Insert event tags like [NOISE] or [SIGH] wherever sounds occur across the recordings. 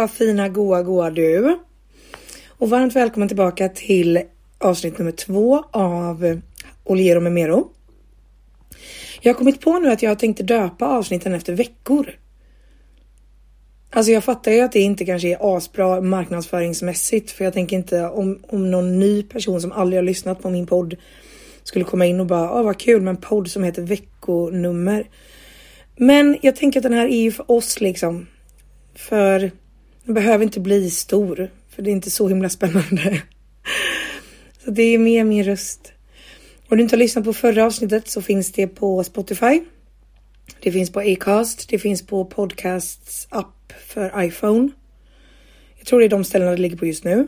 Hallå fina goa goa du. Och varmt välkommen tillbaka till avsnitt nummer två av Oliero med Mero. Jag har kommit på nu att jag tänkte döpa avsnitten efter veckor. Alltså jag fattar ju att det inte kanske är asbra marknadsföringsmässigt för jag tänker inte om, om någon ny person som aldrig har lyssnat på min podd skulle komma in och bara, åh vad kul med en podd som heter veckonummer. Men jag tänker att den här är ju för oss liksom. För den behöver inte bli stor, för det är inte så himla spännande. Så det är mer min röst. Om du inte har lyssnat på förra avsnittet så finns det på Spotify. Det finns på Acast. Det finns på Podcasts app för iPhone. Jag tror det är de ställena det ligger på just nu.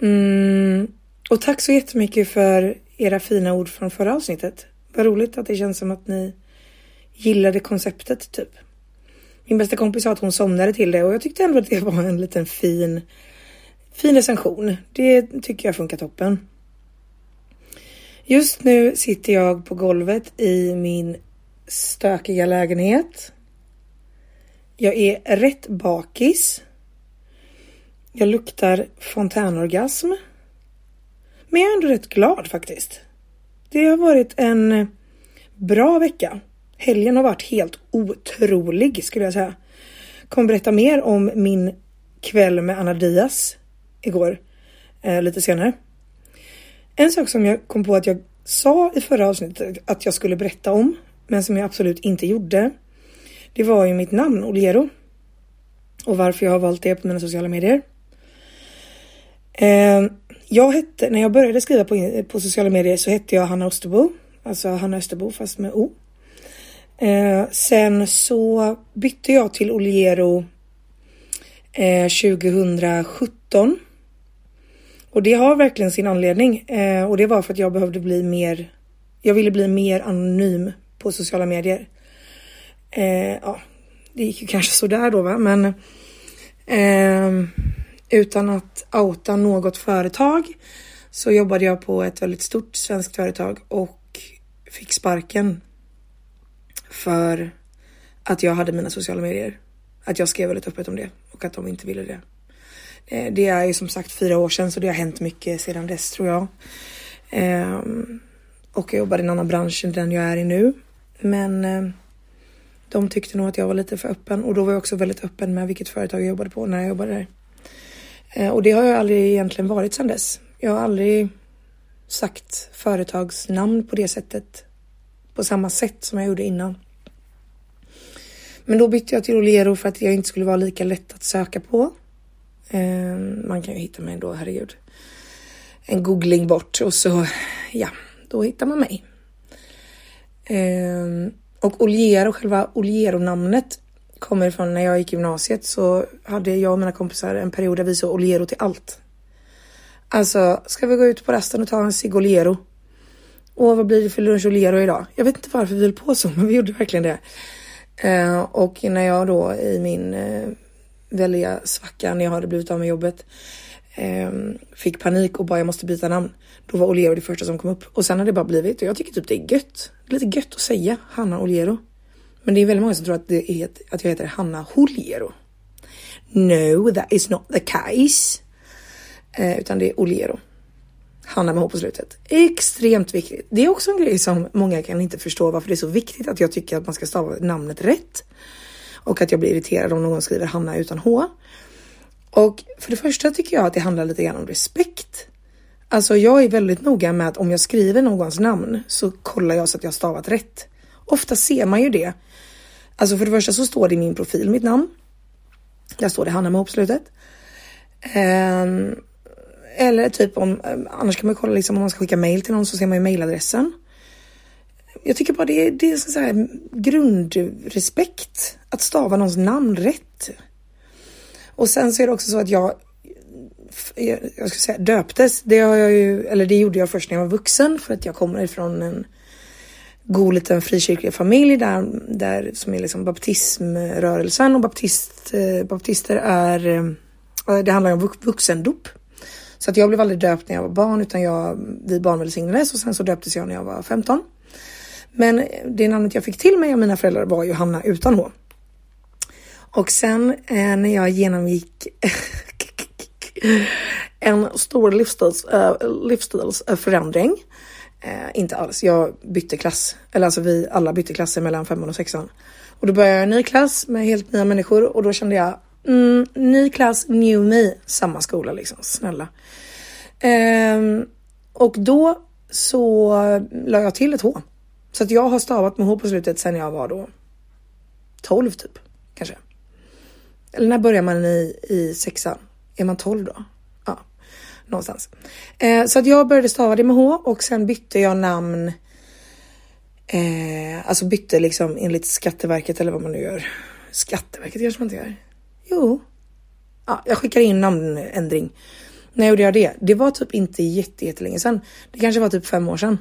Mm. Och tack så jättemycket för era fina ord från förra avsnittet. Vad roligt att det känns som att ni gillade konceptet typ. Min bästa kompis sa att hon somnade till det och jag tyckte ändå att det [LAUGHS] var en liten fin, fin recension. Det tycker jag funkar toppen. Just nu sitter jag på golvet i min stökiga lägenhet. Jag är rätt bakis. Jag luktar fontänorgasm. Men jag är ändå rätt glad faktiskt. Det har varit en bra vecka. Helgen har varit helt otrolig skulle jag säga. Kommer berätta mer om min kväll med Anna Diaz igår eh, lite senare. En sak som jag kom på att jag sa i förra avsnittet att jag skulle berätta om, men som jag absolut inte gjorde. Det var ju mitt namn Oliero och varför jag har valt det på mina sociala medier. Eh, jag hette, när jag började skriva på, på sociala medier så hette jag Hanna Österbo, alltså Hanna Österbo fast med O. Eh, sen så bytte jag till Oliero eh, 2017. Och det har verkligen sin anledning eh, och det var för att jag behövde bli mer. Jag ville bli mer anonym på sociala medier. Eh, ja, det gick ju kanske sådär då, va? men eh, utan att outa något företag så jobbade jag på ett väldigt stort svenskt företag och fick sparken för att jag hade mina sociala medier. Att jag skrev väldigt öppet om det och att de inte ville det. Eh, det är ju som sagt fyra år sedan så det har hänt mycket sedan dess tror jag. Ehm, och jag jobbade i en annan bransch än den jag är i nu. Men ehm, de tyckte nog att jag var lite för öppen och då var jag också väldigt öppen med vilket företag jag jobbade på när jag jobbade där. Eh, och det har jag aldrig egentligen varit sedan dess. Jag har aldrig sagt företagsnamn på det sättet på samma sätt som jag gjorde innan. Men då bytte jag till Olero för att jag inte skulle vara lika lätt att söka på. Eh, man kan ju hitta mig då, herregud. En googling bort och så, ja, då hittar man mig. Eh, och Oliero, själva Oliero-namnet kommer från när jag gick gymnasiet så hade jag och mina kompisar en period där vi såg Oliero till allt. Alltså, ska vi gå ut på rasten och ta en cigg Oliero? Åh vad blir det för lunch Oliero idag? Jag vet inte varför vi höll på så, men vi gjorde verkligen det. Eh, och när jag då i min eh, väldiga svacka när jag hade blivit av med jobbet eh, fick panik och bara jag måste byta namn. Då var Olero det första som kom upp och sen har det bara blivit och jag tycker typ det är gött. Det är lite gött att säga Hanna Olero. Men det är väldigt många som tror att, det är, att jag heter Hanna Holero. No, that is not the case. Eh, utan det är Olero. Hanna med H på slutet. Extremt viktigt. Det är också en grej som många kan inte förstå varför det är så viktigt att jag tycker att man ska stava namnet rätt. Och att jag blir irriterad om någon skriver Hanna utan H. Och för det första tycker jag att det handlar lite grann om respekt. Alltså jag är väldigt noga med att om jag skriver någons namn så kollar jag så att jag stavat rätt. Ofta ser man ju det. Alltså för det första så står det i min profil mitt namn. Där står det Hanna med H på slutet. Um, eller typ om, eh, annars kan man kolla liksom om man ska skicka mail till någon så ser man ju mailadressen. Jag tycker bara det är, det är så här grundrespekt att stava någons namn rätt. Och sen så är det också så att jag, jag ska säga döptes. Det har jag ju, eller det gjorde jag först när jag var vuxen för att jag kommer ifrån en god liten frikyrklig familj där, där som är liksom baptismrörelsen och baptist, eh, baptister är, eh, det handlar om vuxendop. Så att jag blev aldrig döpt när jag var barn utan jag, vi barnvälsignades och sen så döptes jag när jag var 15. Men det namnet jag fick till mig av mina föräldrar var Johanna utan H. Och sen eh, när jag genomgick [LAUGHS] en stor livsstils, äh, livsstilsförändring. Äh, inte alls, jag bytte klass. Eller alltså vi alla bytte klasser mellan femman och sexan. Och då började jag en ny klass med helt nya människor och då kände jag mm, ny klass, new me, samma skola liksom, snälla. Ehm, och då så la jag till ett H. Så att jag har stavat med H på slutet sen jag var då 12 typ, kanske. Eller när börjar man i, i sexan? Är man 12 då? Ja, någonstans. Eh, så att jag började stava det med H och sen bytte jag namn. Eh, alltså bytte liksom enligt Skatteverket eller vad man nu gör. Skatteverket kanske man inte gör. Jo. Ja, jag skickade in namnändring. När gjorde jag det? Det var typ inte jätte, jättelänge sedan. Det kanske var typ fem år sedan.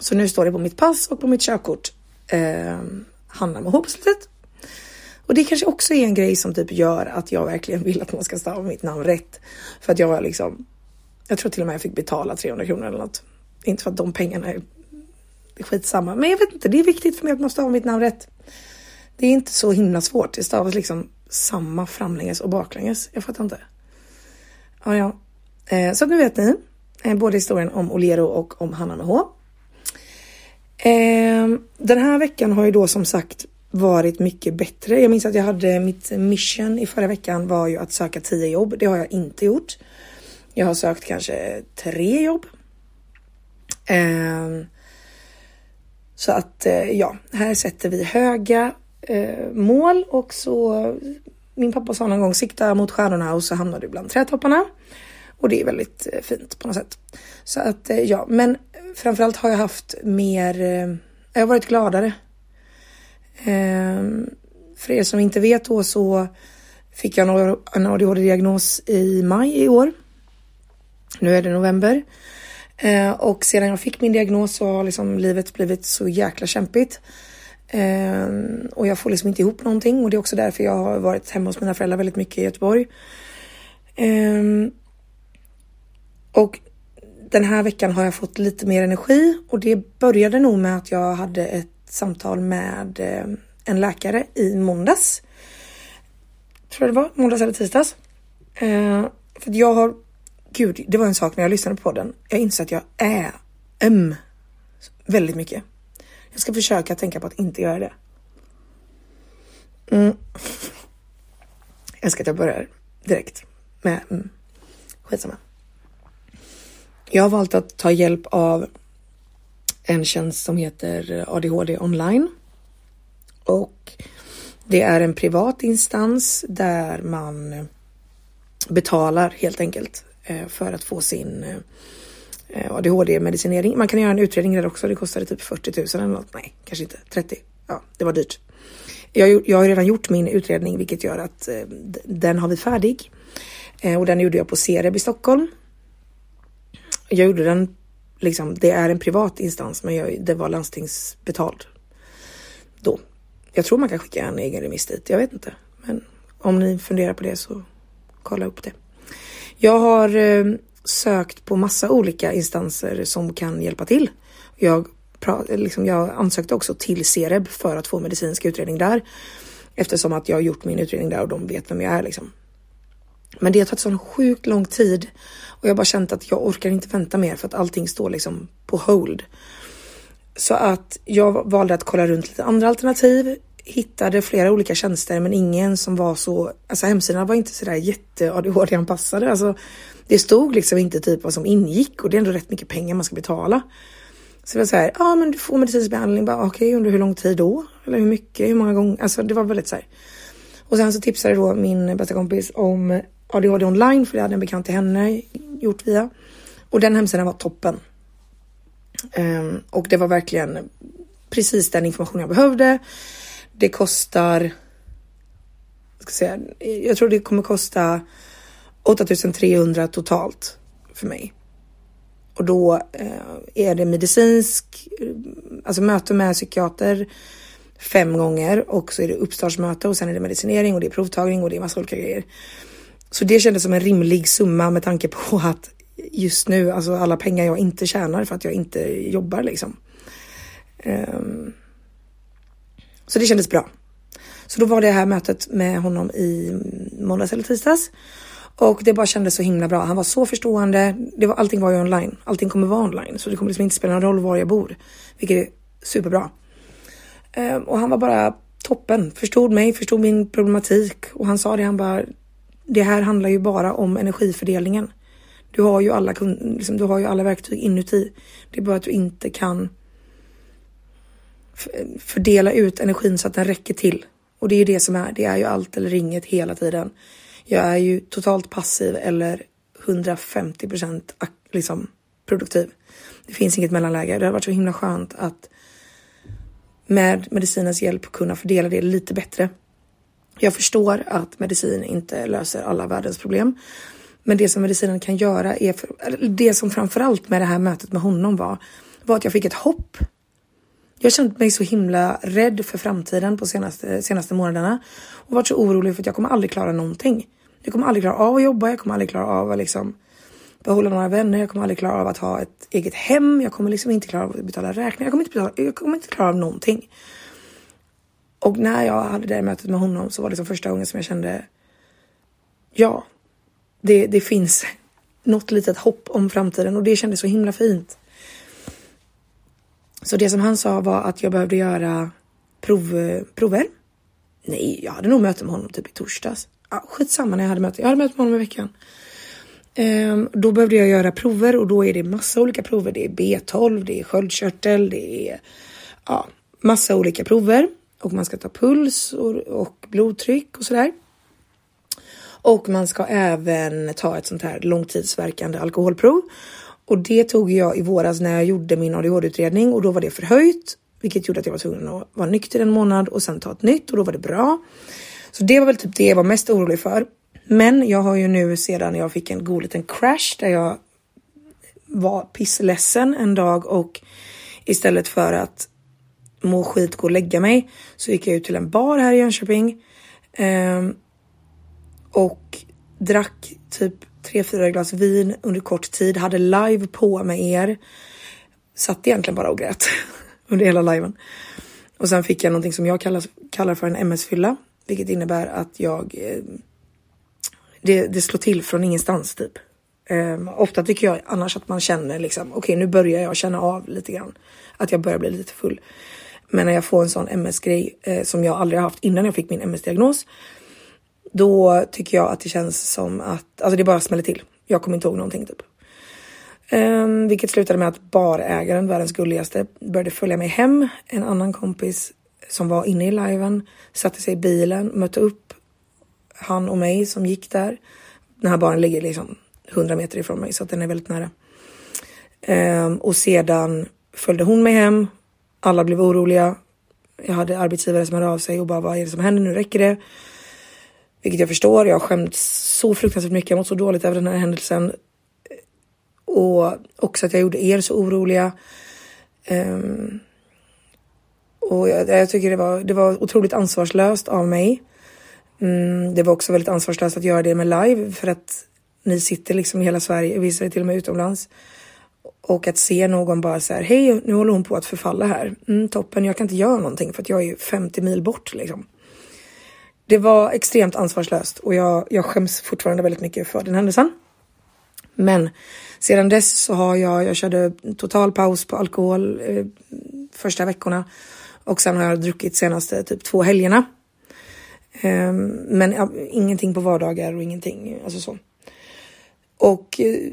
Så nu står det på mitt pass och på mitt körkort. Eh, Hanna med H på slutet. Och det kanske också är en grej som typ gör att jag verkligen vill att man ska stava mitt namn rätt. För att jag var liksom, jag tror till och med jag fick betala 300 kronor eller något. Inte för att de pengarna är, är skitsamma, men jag vet inte, det är viktigt för mig att man stavar mitt namn rätt. Det är inte så himla svårt, det stavas liksom samma framlänges och baklänges. Jag fattar inte. Ja, ja. Eh, så att nu vet ni eh, både historien om Olero och om Hanna med H. Eh, den här veckan har ju då som sagt varit mycket bättre. Jag minns att jag hade mitt mission i förra veckan var ju att söka tio jobb. Det har jag inte gjort. Jag har sökt kanske tre jobb. Eh, så att eh, ja, här sätter vi höga eh, mål och så min pappa sa någon gång sikta mot stjärnorna och så hamnar du bland trädtopparna. Och det är väldigt eh, fint på något sätt. Så att eh, ja, men framförallt har jag haft mer, eh, jag har varit gladare Ehm, för er som inte vet då så fick jag en ADHD-diagnos i maj i år. Nu är det november. Ehm, och sedan jag fick min diagnos så har liksom livet blivit så jäkla kämpigt. Ehm, och jag får liksom inte ihop någonting och det är också därför jag har varit hemma hos mina föräldrar väldigt mycket i Göteborg. Ehm, och den här veckan har jag fått lite mer energi och det började nog med att jag hade ett samtal med eh, en läkare i måndags. Tror jag det var, måndags eller tisdags. Ehm, för för jag har, gud, det var en sak när jag lyssnade på podden. Jag inser att jag är öm väldigt mycket. Jag ska försöka tänka på att inte göra det. Mm. Jag ska att jag börjar direkt med mm. skitsamma. Jag har valt att ta hjälp av en tjänst som heter ADHD online. Och det är en privat instans där man betalar helt enkelt eh, för att få sin eh, Eh, ADHD-medicinering. Man kan göra en utredning där också. Det kostade typ 40 000 eller något. Nej, kanske inte 30. Ja, det var dyrt. Jag, jag har redan gjort min utredning, vilket gör att eh, den har vi färdig eh, och den gjorde jag på Cereb i Stockholm. Jag gjorde den liksom, det är en privat instans, men jag, det var landstingsbetald då. Jag tror man kan skicka en egen remiss dit. Jag vet inte, men om ni funderar på det så kolla upp det. Jag har eh, sökt på massa olika instanser som kan hjälpa till. Jag, liksom, jag ansökte också till Cereb för att få medicinsk utredning där eftersom att jag har gjort min utredning där och de vet vem jag är liksom. Men det har tagit sån sjukt lång tid och jag har bara känt att jag orkar inte vänta mer för att allting står liksom på hold. Så att jag valde att kolla runt lite andra alternativ, hittade flera olika tjänster men ingen som var så, alltså hemsidan var inte sådär jätte ADHD-anpassade. Alltså det stod liksom inte typ vad som ingick och det är ändå rätt mycket pengar man ska betala. Så det var så här, ja ah, men du får medicinsk behandling, bara okej okay, under hur lång tid då? Eller hur mycket, hur många gånger? Alltså det var väldigt så här. Och sen så tipsade då min bästa kompis om ADHD online, för det hade en bekant till henne gjort via. Och den hemsidan var toppen. Um, och det var verkligen precis den information jag behövde. Det kostar, ska säga, jag tror det kommer kosta 8300 totalt för mig. Och då eh, är det medicinsk, alltså möte med psykiater fem gånger och så är det uppstartsmöte och sen är det medicinering och det är provtagning och det är massa olika grejer. Så det kändes som en rimlig summa med tanke på [LAUGHS] att just nu, alltså alla pengar jag inte tjänar för att jag inte jobbar liksom. Um, så det kändes bra. Så då var det här mötet med honom i måndags eller tisdags. Och det bara kändes så himla bra. Han var så förstående. Det var, allting var ju online. Allting kommer vara online. Så det kommer liksom inte spela någon roll var jag bor. Vilket är superbra. Ehm, och han var bara toppen. Förstod mig, förstod min problematik. Och han sa det, han bara, det här handlar ju bara om energifördelningen. Du har ju alla, liksom, du har ju alla verktyg inuti. Det är bara att du inte kan fördela ut energin så att den räcker till. Och det är ju det som är, det är ju allt eller inget hela tiden. Jag är ju totalt passiv eller 150 procent liksom produktiv. Det finns inget mellanläge. Det har varit så himla skönt att med medicinens hjälp kunna fördela det lite bättre. Jag förstår att medicin inte löser alla världens problem. Men det som medicinen kan göra är, för, det som framförallt med det här mötet med honom var, var att jag fick ett hopp. Jag har känt mig så himla rädd för framtiden på senaste, senaste månaderna och varit så orolig för att jag kommer aldrig klara någonting. Jag kommer aldrig klara av att jobba, jag kommer aldrig klara av att liksom behålla några vänner, jag kommer aldrig klara av att ha ett eget hem, jag kommer liksom inte klara av att betala räkningar, jag kommer inte, betala, jag kommer inte klara av någonting. Och när jag hade det mötet med honom så var det som första gången som jag kände ja, det, det finns [LAUGHS] något litet hopp om framtiden och det kändes så himla fint. Så det som han sa var att jag behövde göra prov, prover. Nej, jag hade nog möte med honom typ i torsdags. Ja, skitsamma när jag hade möte. Jag hade möte med honom i veckan. Ehm, då behövde jag göra prover och då är det massa olika prover. Det är B12, det är sköldkörtel, det är ja, massa olika prover och man ska ta puls och, och blodtryck och sådär. Och man ska även ta ett sånt här långtidsverkande alkoholprov. Och det tog jag i våras när jag gjorde min ADHD-utredning och då var det förhöjt, vilket gjorde att jag var tvungen att vara nykter en månad och sen ta ett nytt och då var det bra. Så det var väl typ det jag var mest orolig för. Men jag har ju nu sedan jag fick en god liten crash där jag var pissledsen en dag och istället för att må skit, gå och lägga mig så gick jag ut till en bar här i Jönköping. eh, och drack typ tre, fyra glas vin under kort tid, hade live på med er. Satt egentligen bara och grät [LAUGHS] under hela liven. Och sen fick jag någonting som jag kallar, kallar för en MS-fylla, vilket innebär att jag eh, det, det slår till från ingenstans typ. Um, ofta tycker jag annars att man känner liksom okej, okay, nu börjar jag känna av lite grann att jag börjar bli lite full. Men när jag får en sån MS grej eh, som jag aldrig haft innan jag fick min MS diagnos då tycker jag att det känns som att, alltså det bara smäller till. Jag kommer inte ihåg någonting typ. Um, vilket slutade med att barägaren, världens gulligaste, började följa mig hem. En annan kompis som var inne i liven satte sig i bilen, mötte upp han och mig som gick där. Den här baren ligger liksom 100 meter ifrån mig så att den är väldigt nära. Um, och sedan följde hon mig hem. Alla blev oroliga. Jag hade arbetsgivare som hörde av sig och bara vad är det som händer? Nu räcker det. Vilket jag förstår. Jag har skämts så fruktansvärt mycket. Jag mått så dåligt över den här händelsen. Och också att jag gjorde er så oroliga. Um, och jag, jag, tycker det var, det var otroligt ansvarslöst av mig. Mm, det var också väldigt ansvarslöst att göra det med live för att ni sitter liksom i hela Sverige, vissa är till och med utomlands. Och att se någon bara så här, hej nu håller hon på att förfalla här. Mm, toppen, jag kan inte göra någonting för att jag är 50 mil bort liksom. Det var extremt ansvarslöst och jag, jag skäms fortfarande väldigt mycket för den händelsen. Men sedan dess så har jag, jag körde total paus på alkohol eh, första veckorna och sen har jag druckit senaste typ två helgerna. Eh, men ja, ingenting på vardagar och ingenting, alltså så. Och eh,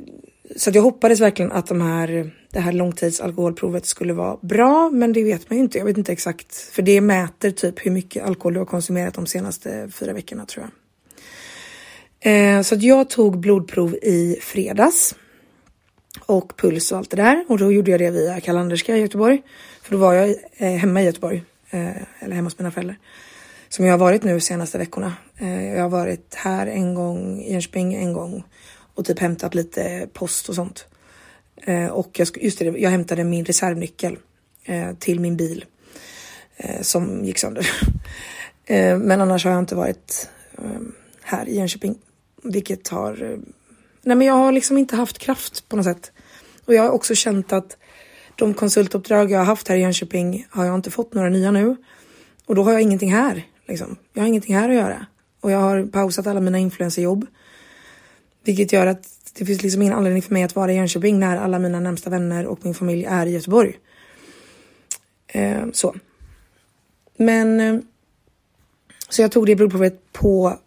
så att jag hoppades verkligen att de här, det här långtidsalkoholprovet skulle vara bra, men det vet man ju inte. Jag vet inte exakt, för det mäter typ hur mycket alkohol du har konsumerat de senaste fyra veckorna tror jag. Eh, så att jag tog blodprov i fredags och puls och allt det där och då gjorde jag det via Kalanderska i Göteborg. För då var jag eh, hemma i Göteborg, eh, eller hemma hos mina föräldrar. Som jag har varit nu senaste veckorna. Eh, jag har varit här en gång i Jönköping en gång och typ hämtat lite post och sånt. Eh, och jag, just det, jag hämtade min reservnyckel eh, till min bil eh, som gick sönder. [LAUGHS] Eh, men annars har jag inte varit eh, här i Jönköping, vilket har... Eh, nej, men jag har liksom inte haft kraft på något sätt. Och jag har också känt att de konsultuppdrag jag har haft här i Jönköping har jag inte fått några nya nu. Och då har jag ingenting här Liksom. Jag har ingenting här att göra. Och jag har pausat alla mina influencerjobb. Vilket gör att det finns liksom ingen anledning för mig att vara i Jönköping när alla mina närmsta vänner och min familj är i Göteborg. Eh, så. Men eh, så jag tog det blodprovet på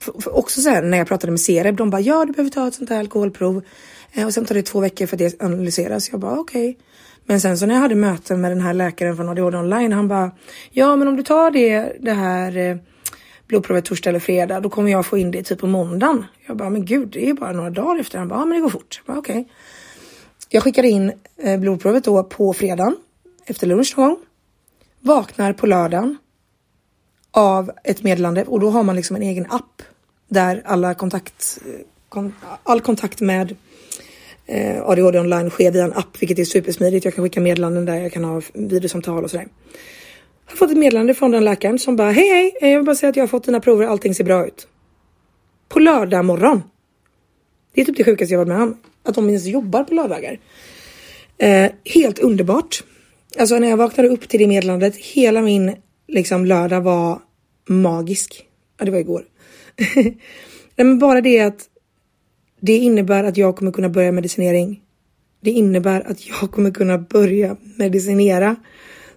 för, för också så här, när jag pratade med Cereb, de bara ja du behöver ta ett sånt här alkoholprov eh, och sen tar det två veckor för att det analyseras. Jag bara okej. Okay. Men sen så när jag hade möten med den här läkaren från ADHD online, han bara ja men om du tar det, det här eh, blodprovet torsdag eller fredag, då kommer jag få in det typ på måndagen. Jag bara men gud, det är bara några dagar efter. Han bara ja men det går fort. Jag okej. Okay. Jag skickade in eh, blodprovet då på fredagen efter lunch någon gång. Vaknar på lördagen av ett meddelande och då har man liksom en egen app där alla kontakt, eh, all kontakt med eh, ADHD online sker via en app, vilket är supersmidigt. Jag kan skicka meddelanden där, jag kan ha videosamtal och sådär. Jag har fått ett meddelande från den läkaren som bara hej hej, eh, jag vill bara säga att jag har fått dina prover, allting ser bra ut. På lördag morgon. Det är typ det sjukaste jag varit med om. Att de ens jobbar på lördagar. Eh, helt underbart. Alltså när jag vaknade upp till det meddelandet, hela min liksom lördag var magisk. Ja, det var igår. [LAUGHS] Nej, men bara det att det innebär att jag kommer kunna börja medicinering. Det innebär att jag kommer kunna börja medicinera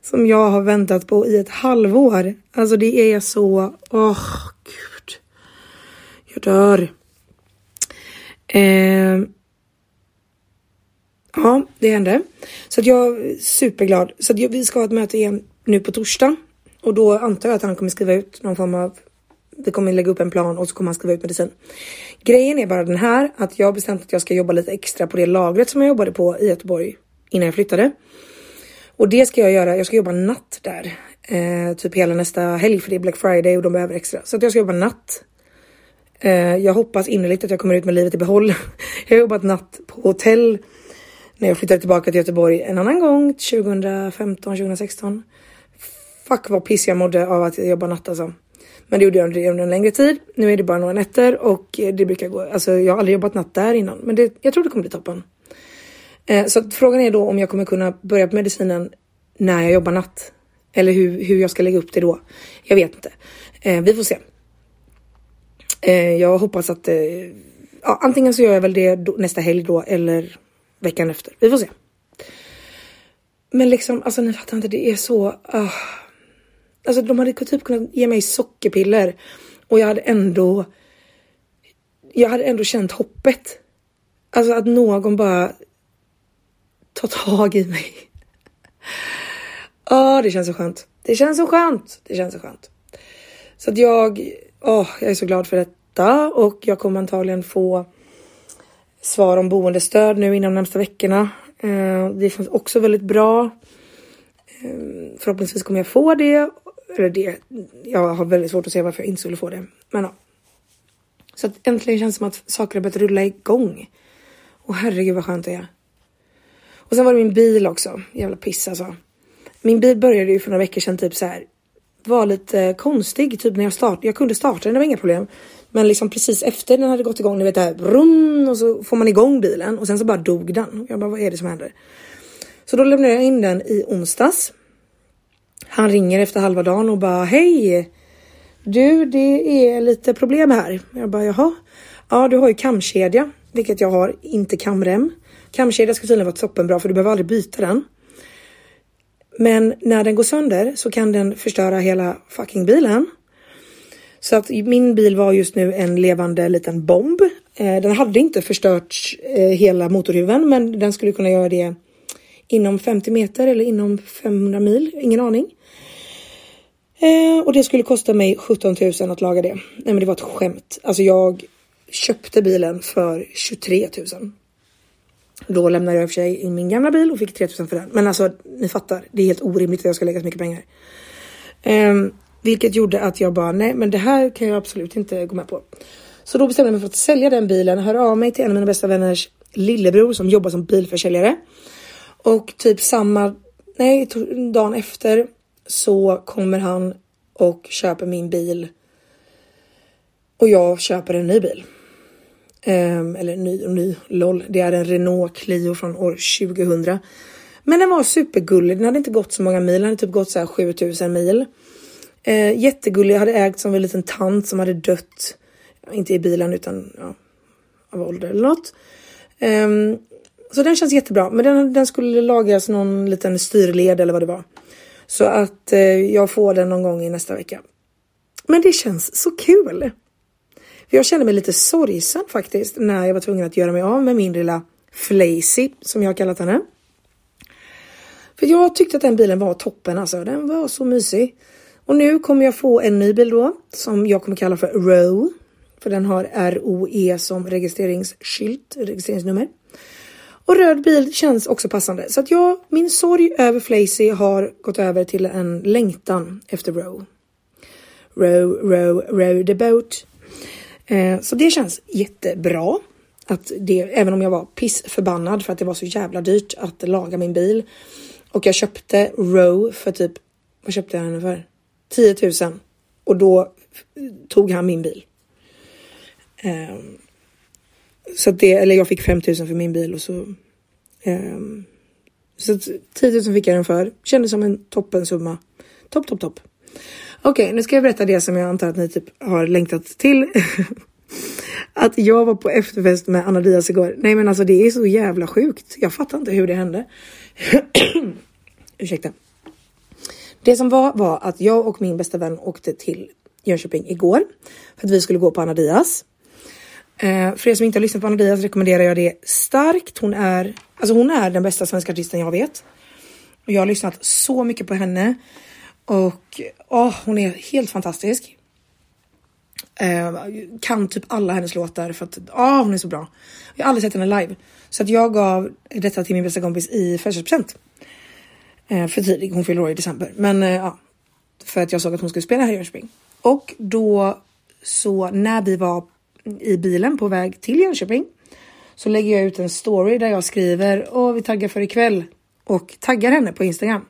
som jag har väntat på i ett halvår. Alltså det är så, åh oh, gud. Jag dör. Eh, ja, det hände. Så att jag är superglad. Så att jag, vi ska ha ett möte igen nu på torsdag och då antar jag att han kommer skriva ut någon form av vi kommer lägga upp en plan och så kommer han skriva ut medicin. Grejen är bara den här att jag har bestämt att jag ska jobba lite extra på det lagret som jag jobbade på i Göteborg innan jag flyttade. Och det ska jag göra. Jag ska jobba natt där, eh, typ hela nästa helg för det är Black Friday och de behöver extra så att jag ska jobba natt. Eh, jag hoppas innerligt att jag kommer ut med livet i behåll. [LAUGHS] jag har jobbat natt på hotell när jag flyttade tillbaka till Göteborg en annan gång 2015, 2016. Fuck vad piss jag mådde av att jobba natt alltså. Men det gjorde jag under, under en längre tid. Nu är det bara några nätter och det brukar gå. Alltså jag har aldrig jobbat natt där innan, men det, jag tror det kommer bli toppen. Eh, så frågan är då om jag kommer kunna börja på medicinen när jag jobbar natt. Eller hur, hur jag ska lägga upp det då. Jag vet inte. Eh, vi får se. Eh, jag hoppas att ja, antingen så gör jag väl det nästa helg då eller veckan efter. Vi får se. Men liksom, alltså ni fattar inte, det är så. Uh, Alltså de hade typ kunnat ge mig sockerpiller och jag hade ändå. Jag hade ändå känt hoppet. Alltså att någon bara Ta tag i mig. Ja, oh, det känns så skönt. Det känns så skönt. Det känns så skönt. Så att jag, åh, oh, jag är så glad för detta och jag kommer antagligen få svar om boendestöd nu inom de närmsta veckorna. Eh, det känns också väldigt bra. Eh, förhoppningsvis kommer jag få det eller det, jag har väldigt svårt att se varför jag inte skulle få det. Men ja. Så att äntligen känns det som att saker har börjat rulla igång. Och herregud vad skönt det är. Och sen var det min bil också. Jävla piss alltså. Min bil började ju för några veckor sedan typ så här. Var lite eh, konstig typ när jag startade. Jag kunde starta den, det var inga problem. Men liksom precis efter den hade gått igång, ni vet det här brum, och så får man igång bilen och sen så bara dog den. Jag bara vad är det som händer? Så då lämnade jag in den i onsdags han ringer efter halva dagen och bara hej. Du, det är lite problem här. Jag bara jaha. Ja, du har ju kamkedja, vilket jag har, inte kamrem. Kamkedja ska tydligen vara toppenbra för du behöver aldrig byta den. Men när den går sönder så kan den förstöra hela fucking bilen. Så att min bil var just nu en levande liten bomb. Eh, den hade inte förstört eh, hela motorhuven, men den skulle kunna göra det inom 50 meter eller inom 500 mil. Ingen aning. Eh, och det skulle kosta mig 17 000 att laga det. Nej men det var ett skämt. Alltså jag köpte bilen för 23 000. Då lämnade jag i och för sig in min gamla bil och fick 3 000 för den. Men alltså ni fattar, det är helt orimligt att jag ska lägga så mycket pengar. Um, vilket gjorde att jag bara, nej men det här kan jag absolut inte gå med på. Så då bestämde jag mig för att sälja den bilen, höra av mig till en av mina bästa vänners lillebror som jobbar som bilförsäljare. Och typ samma, nej dagen efter så kommer han och köper min bil. Och jag köper en ny bil. Um, eller ny och ny, LOL. Det är en Renault Clio från år 2000. Men den var supergullig. Den hade inte gått så många mil. Den hade typ gått så här 7000 mil. Uh, jättegullig, hade ägts av en liten tant som hade dött. Inte i bilen utan ja, av ålder eller något. Um, så den känns jättebra. Men den, den skulle lagas någon liten styrled eller vad det var. Så att uh, jag får den någon gång i nästa vecka. Men det känns så kul. Jag kände mig lite sorgsen faktiskt när jag var tvungen att göra mig av med min lilla Flazy som jag har kallat henne. För jag tyckte att den bilen var toppen alltså. Den var så mysig. Och nu kommer jag få en ny bil då som jag kommer kalla för Row. För den har ROE som registreringsskylt, registreringsnummer. Och röd bil känns också passande. Så att jag, min sorg över Flazy har gått över till en längtan efter Row. Row, row, row the boat. Eh, så det känns jättebra. Att det, även om jag var pissförbannad för att det var så jävla dyrt att laga min bil. Och jag köpte Row för typ, vad köpte jag henne för? 10 000. Och då tog han min bil. Eh, så det, eller jag fick 5 000 för min bil och så. Eh, så 10 000 fick jag den för. Kändes som en toppensumma. Topp, topp, topp. Okej, okay, nu ska jag berätta det som jag antar att ni typ har längtat till. [LAUGHS] att jag var på efterfest med Anna Diaz igår. Nej men alltså det är så jävla sjukt. Jag fattar inte hur det hände. [CLEARS THROAT] Ursäkta. Det som var var att jag och min bästa vän åkte till Jönköping igår för att vi skulle gå på Anna Diaz. Eh, för er som inte har lyssnat på Anna Diaz rekommenderar jag det starkt. Hon är, alltså hon är den bästa svenska artisten jag vet. Och jag har lyssnat så mycket på henne och oh, hon är helt fantastisk. Eh, kan typ alla hennes låtar för att oh, hon är så bra. Jag har aldrig sett henne live så att jag gav detta till min bästa kompis i födelsedagspresent. Eh, för tidigt. Hon fyller år i december, men eh, ja, för att jag såg att hon skulle spela här i Jönköping och då så när vi var i bilen på väg till Jönköping så lägger jag ut en story där jag skriver och vi taggar för ikväll och taggar henne på Instagram.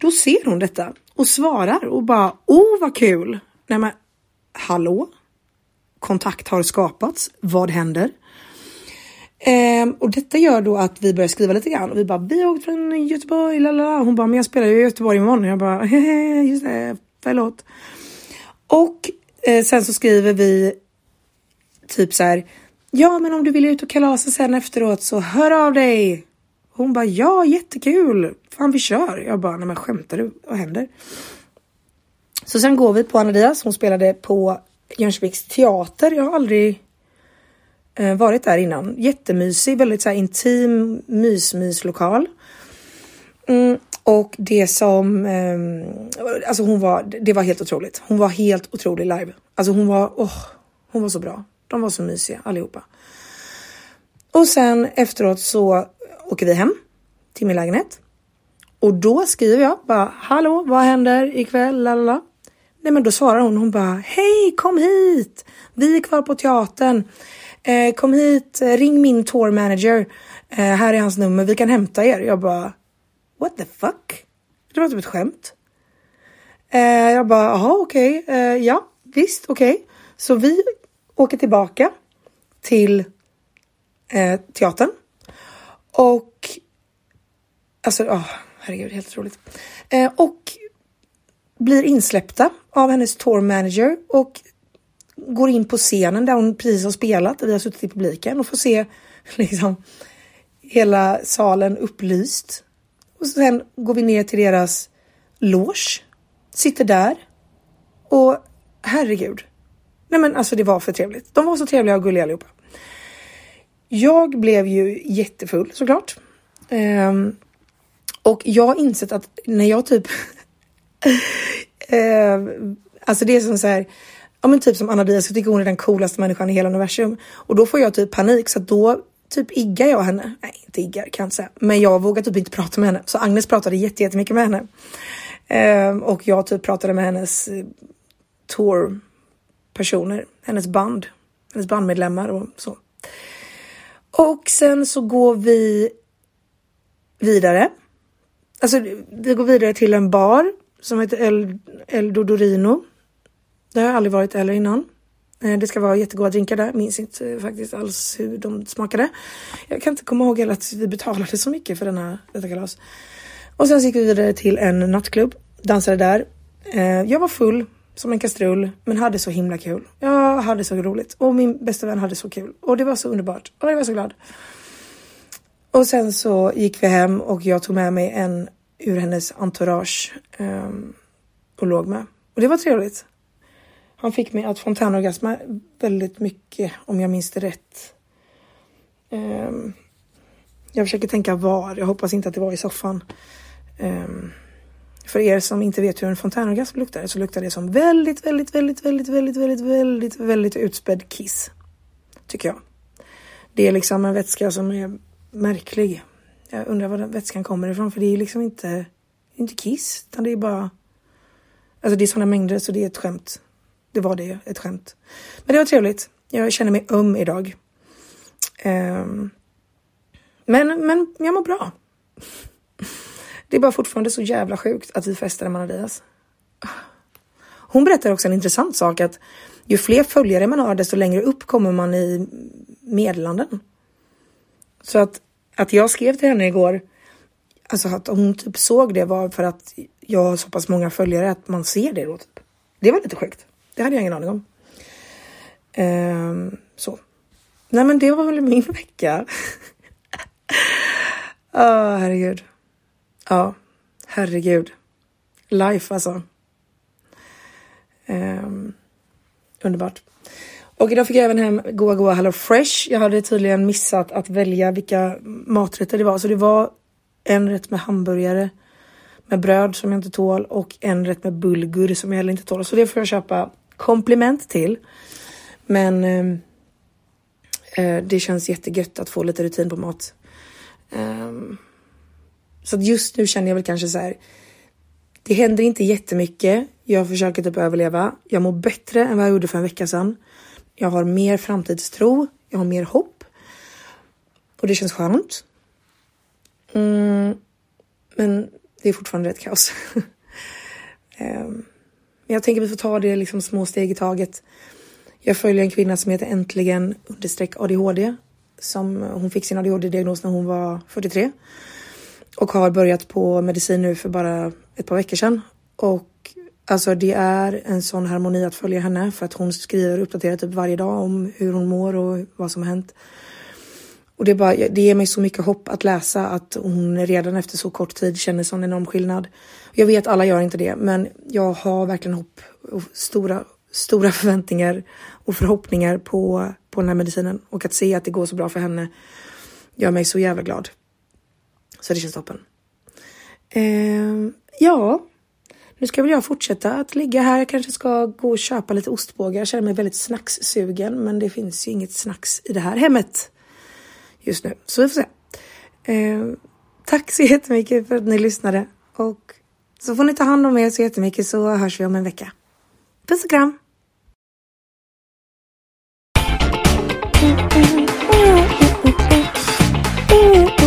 Då ser hon detta och svarar och bara oh vad kul. Nej men hallå? Kontakt har skapats. Vad händer? Ehm, och detta gör då att vi börjar skriva lite grann och vi bara vi har åkt från Göteborg. Lalala. Hon bara men jag spelar ju i Göteborg imorgon. Och jag bara hehe just det förlåt. Och eh, sen så skriver vi typ så här. Ja, men om du vill ut och kalasa sen efteråt så hör av dig. Hon bara ja, jättekul. Fan, vi kör. Jag bara nej, men skämtar du? Vad händer? Så sen går vi på Anna Hon spelade på Jönköpings teater. Jag har aldrig eh, varit där innan. Jättemysig, väldigt så här intim mysmyslokal. Mm, och det som, eh, alltså hon var, det var helt otroligt. Hon var helt otrolig live. Alltså hon var, åh, oh, hon var så bra. De var så mysiga allihopa. Och sen efteråt så åker vi hem till min lägenhet. Och då skriver jag bara hallå, vad händer ikväll? Lalala. Nej, men då svarar hon. Hon bara hej, kom hit. Vi är kvar på teatern. Eh, kom hit, ring min tour manager. Eh, här är hans nummer. Vi kan hämta er. Jag bara what the fuck? Det var typ ett skämt. Eh, jag bara jaha, okej, okay. eh, ja, visst, okej. Okay. Så vi åker tillbaka till eh, teatern. Och alltså, oh, herregud, helt otroligt. Eh, och blir insläppta av hennes tour manager och går in på scenen där hon precis har spelat. Vi har suttit i publiken och får se [LAUGHS] liksom hela salen upplyst. Och sen går vi ner till deras loge, sitter där och herregud, Nej men alltså det var för trevligt. De var så trevliga och gulliga allihopa. Jag blev ju jättefull såklart. Um, och jag har insett att när jag typ... uh, [LAUGHS] alltså det är som så här... Ja men typ som Anna Diaz, jag tycker hon är den coolaste människan i hela universum. Och då får jag typ panik så att då typ iggar jag henne. Nej, inte iggar kan jag inte säga. Men jag vågar typ inte prata med henne. Så Agnes pratade jättemycket med henne. Um, och jag typ pratade med hennes eh, tour personer, hennes band, hennes bandmedlemmar och så. Och sen så går vi vidare. Alltså vi går vidare till en bar som heter El, El Dodorino. Det har jag aldrig varit heller innan. Eh, det ska vara jättegoda drinkar där. Minns inte faktiskt alls hur de smakade. Jag kan inte komma ihåg att vi betalade så mycket för denna, detta kalas. Och sen gick vi vidare till en nattklubb. Dansade där. Eh, jag var full som en kastrull, men hade så himla kul. Jag hade så roligt och min bästa vän hade så kul och det var så underbart och jag var så glad. Och sen så gick vi hem och jag tog med mig en ur hennes entourage um, och låg med. Och det var trevligt. Han fick mig att fontänorgasma väldigt mycket om jag minns det rätt. Um, jag försöker tänka var. Jag hoppas inte att det var i soffan. Um, för er som inte vet hur en fontänorgasm luktar så luktar det som väldigt, väldigt, väldigt, väldigt, väldigt, väldigt, väldigt, väldigt utspädd kiss. Tycker jag. Det är liksom en vätska som är märklig. Jag undrar var den vätskan kommer ifrån för det är liksom inte, inte kiss utan det är bara Alltså det är sådana mängder så det är ett skämt. Det var det, ett skämt. Men det var trevligt. Jag känner mig öm idag. Um, men, men jag mår bra. Det är bara fortfarande så jävla sjukt att vi festade med Adidas. Hon berättar också en intressant sak att ju fler följare man har desto längre upp kommer man i meddelanden. Så att, att jag skrev till henne igår, alltså att hon typ såg det var för att jag har så pass många följare att man ser det då. Typ. Det var lite sjukt. Det hade jag ingen aning om. Ehm, så. Nej men det var väl min [LAUGHS] vecka. Åh, oh, herregud. Ja, herregud. Life alltså. Um, underbart. Och idag fick jag även hem goa goa Hello Fresh. Jag hade tydligen missat att välja vilka maträtter det var. Så det var en rätt med hamburgare med bröd som jag inte tål och en rätt med bulgur som jag heller inte tål. Så det får jag köpa komplement till. Men ehm, eh, det känns jättegött att få lite rutin på mat. Um, så att just nu känner jag väl kanske så här. Det händer inte jättemycket. Jag försöker typ överleva. Jag mår bättre än vad jag gjorde för en vecka sedan. Jag har mer framtidstro. Jag har mer hopp. Och det känns skönt. Mm, men det är fortfarande rätt kaos. um, [LAUGHS] men jag tänker att vi får ta det liksom små steg i taget. Jag följer en kvinna som heter Äntligen understreck ADHD. Som, hon fick sin ADHD-diagnos när hon var 43 och har börjat på medicin nu för bara ett par veckor sedan. Och alltså det är en sån harmoni att följa henne för att hon skriver och uppdaterar typ varje dag om hur hon mår och vad som har hänt. Och det, bara, det ger mig så mycket hopp att läsa att hon redan efter så kort tid känner sån enorm skillnad. Jag vet alla gör inte det, men jag har verkligen hopp och stora, stora [LAUGHS] förväntningar och förhoppningar på, på den här medicinen och att se att det går så bra för henne gör mig så jävla glad. Så det känns toppen. Eh, ja, nu ska väl jag fortsätta att ligga här. Jag kanske ska gå och köpa lite ostbågar. Jag känner mig väldigt snackssugen, men det finns ju inget snacks i det här hemmet just nu. Så vi får se. Eh, tack så jättemycket för att ni lyssnade och så får ni ta hand om er så jättemycket så hörs vi om en vecka. Puss och kram! Mm, mm, mm,